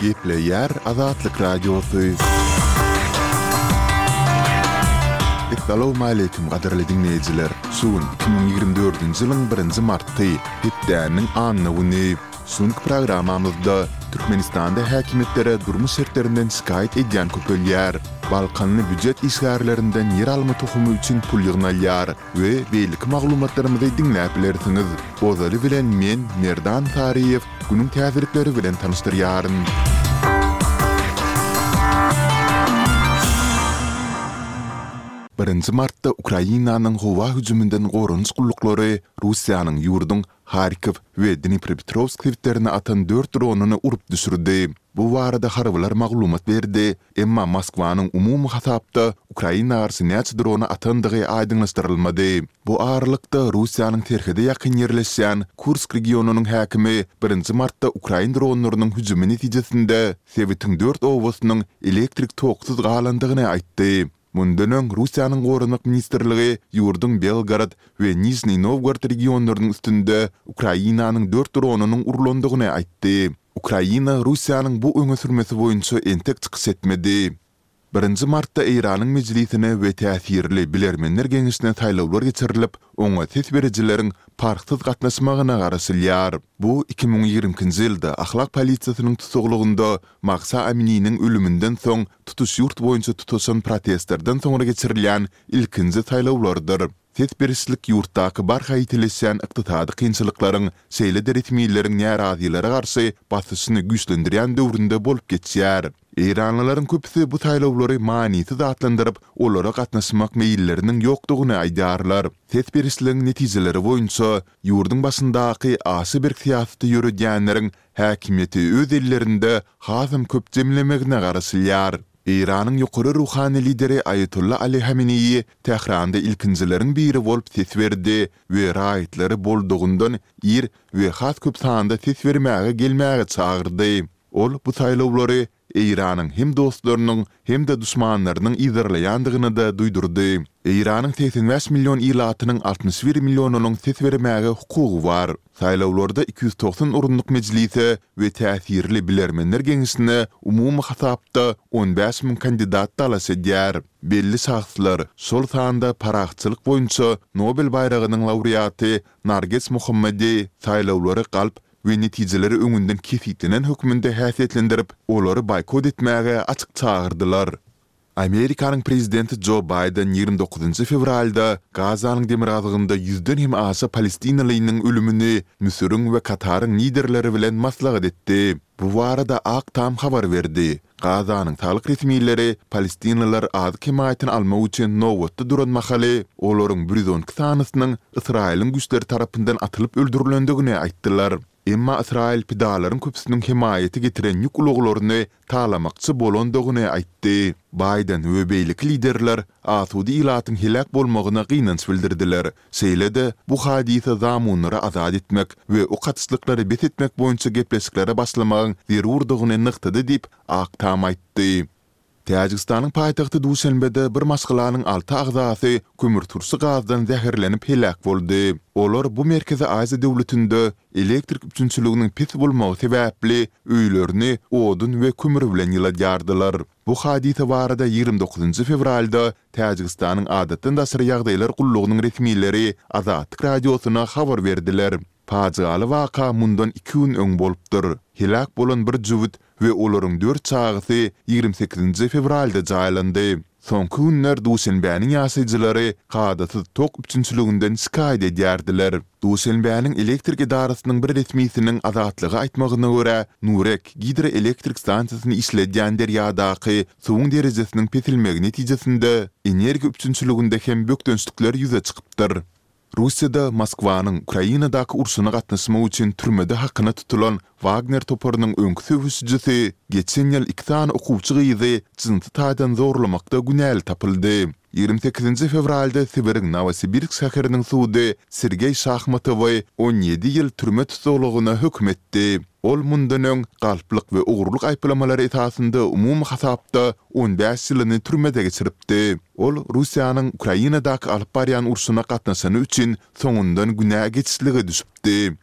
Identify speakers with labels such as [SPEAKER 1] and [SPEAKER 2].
[SPEAKER 1] Gepleýär Azatlyk Radiosy. Salowmaleýkim gadyrly diňleýjiler. Şu gün 2024-nji ýylyň birinji marty, hepdäniň anna güni. Şu günki programmamyzda Türkmenistanda häkimiýetlere durmuş şertlerinden şikaýat edýän köpelýär. Balkanly býujet işgärlerinden ýer alma tohumy üçin pul ýygnalýar. we beýleki maglumatlarymyzy diňläp bilersiňiz. Ozaly bilen men, Merdan Saryýew, günüň täzelikleri bilen tanyşdyrýaryn. Birinji martda Ukrainanyň howa hüjüminden goranyş gulluklary Russiýanyň ýurduň Harkow we Dniprepetrowsk sebitlerine atan dört dronyny urup düşürdi. Bu barada harbylar maglumat berdi, emma Moskwanyň umumy hasapda Ukraina garşy näçe drony atandygy aýdyňlaşdyrylmady. Bu aralykda, Russiýanyň serhede ýakyn ýerleşýän Kursk regionynyň häkimi birinji martda ukrain dronlarynyň hüjümi netijesinde sebitiň dört obasynyň elektrik toksuz galandygyny aýtdy. Mundan öň Russiýanyň Goranmak ministrligi ýurduň Belgorod we Nižniý Nowgorod regionlarynyň üstünde Ukrainanyň dört dronunyň urlandygyny aýtdy. Ukraina Russiýanyň bu öňe sürmesi boýunça entek çykyş etmedi. Birinji martda Eýranyň Mejlisine we täsirli bilermenler geňeşine saýlawlar geçirilip, oňa ses berijileriň parhsyz gatnaşmagyna garaşylýar. Bu iki müň ýigrimikinji ýylda ahlak polisiýasynyň tusaglygynda Mahsa Amininiň ölüminden soň tutuş ýurt boýunça tutaşan protestlerden soňra geçirilýän ilkinji saýlawlardyr. Ses berişlik ýurtdaky barha ýitileşýän ykdysady kynçylyklaryň, şeýle-de resmileriň närazylara garşy basyşyny güýçlendirýän döwründe bolup geçýär. Eýranlylaryň köpüsi bu saýlawlary manysyz atlandyryp, olara gatnaşmak meýilleriniň ýokdugyny aýdýarlar. Ses berişligiň netijeleri boýunça, ýurduň başyndaky aşa berk syýasaty ýöredýänleriň häkimiýeti öz ellerinde hasam köp jemlemegine garaşylýar. Eýranyň ýokary ruhany lideri Aýatolla Ali Hameneýi Tähranda ilkinjileriň biri bolup ses berdi we raýatlary boldugyndan ir we has köp sanda ses bermäge gelmäge çagyrdy. Ol bu saýlawlary Eýranyň hem dostlarynyň, hem-de duşmanlarynyň yzarlaýandygyny-da duýdurdy. Eýranyň segsen bäş million ilatynyň altmyş bir millionynyň ses bermäge hukugy bar. Saýlawlarda iki ýüz togsan orunlyk mejlise we täsirli bilermenler geňeşine umumy hasapda on bäş müň kandidat dalaş edýär. Belli şahslar, şol sanda parahatçylyk boýunça Nobel baýragynyň laureaty Narges Mohammadi saýlawlary galp we netijeleri öňünden kesgitlenen hökmünde häsiýetlendirip, olary boýkot etmäge açyk çagyrdylar. Amerikanyň prezidenti Jo Baýden ýigrimi dokuzynjy fewralda Gazanyň demirgazygynda ýüzden hem aşa palestinalynyň ölümini Müsüriň we Kataryň liderleri bilen maslahat etdi. Bu barada Ak Tam habar berdi. Gazanyň saglyk resmileri palestinliler azyk hemaýatyny almak üçin nobatda duran mahaly, olaryň bir ýüz on iki sanysynyň Ysraýylyň güýçleri tarapyndan atylyp öldürilendigini aýtdylar. Emma Ysraýyl pidalaryň köpüsiniň hemaýaty getiren ýük ulaglaryny talamakçy bolandygyny aýtdy. Baýden we beýleki liderler asuda ilatyň heläk bolmagyna gynanç bildirdiler, Şeýle-de, bu hadysa zamunlary azat etmek we okaçlyklary bes etmek boýunça gepleşiklere başlamagyň zerurdygyny nygtady diýip, Ak Tam aýtdy. Täjigistanyň paýtagty Duşenbede bir maşgalanyň alty agzasy kömürturşy gazdan zäherlenip heläk boldy. Olar bu Merkezi Aziýa döwletinde elektrik üpjünçiliginiň pes bolmagy sebäpli öýlerini odun we kömür bilen ýyladýardylar. Bu hadysa barada ýigrimi dokuzynjy fewralda Täjigistanyň Adatdan daşary ýagdaýlar gullugynyň resmileri Azatlyk Radiosyna habar berdiler. Pajygaly waka mundan iki gün öň bolupdyr. Heläk bolan bir jübüt we olaryň dört çagasy ýigrimi sekizinji fewralda jaýlandy. Soňky günler Duşenbäniň ýaşaýjylary kadasyz tok üpjünçiliginden şikaýat edýärdiler. Duşenbäniň elektrik edarasynyň bir resmisiniň Azatlyga aýtmagyna görä, Nurek gidroelektrik stansiýasyny işledýän derýadaky suwuň derejesiniň peselmegi netijesinde energiýa üpjünçiliginde hem bökdençlikler ýüze çykypdyr. Russiýada Moskwanyň Ukrainadaky urşuna gatnaşmak üçin türmede hakyna tutulan Wagner toparynyň öňki söweşijisi geçen ýyl iki sany okuwçy gyzy jynsy taýdan zorlamakda günäli tapyldy. Ýigrimi sekizinji fewralda Sibiriň Nowosibirsk şäheriniň sudy Sergeý Şahmatowy on ýedi ýyl türme tussaglygyna höküm etdi. Ol mundan öň galplyk we ogurlyk aýyplamalary esasynda umumy hasapda on bäş ýylyny türmede geçiripdi. Ol Russiýanyň Ukrainadaky alyp barýan urşuna gatnaşany üçin soňundan günä geçilige düşüpdi.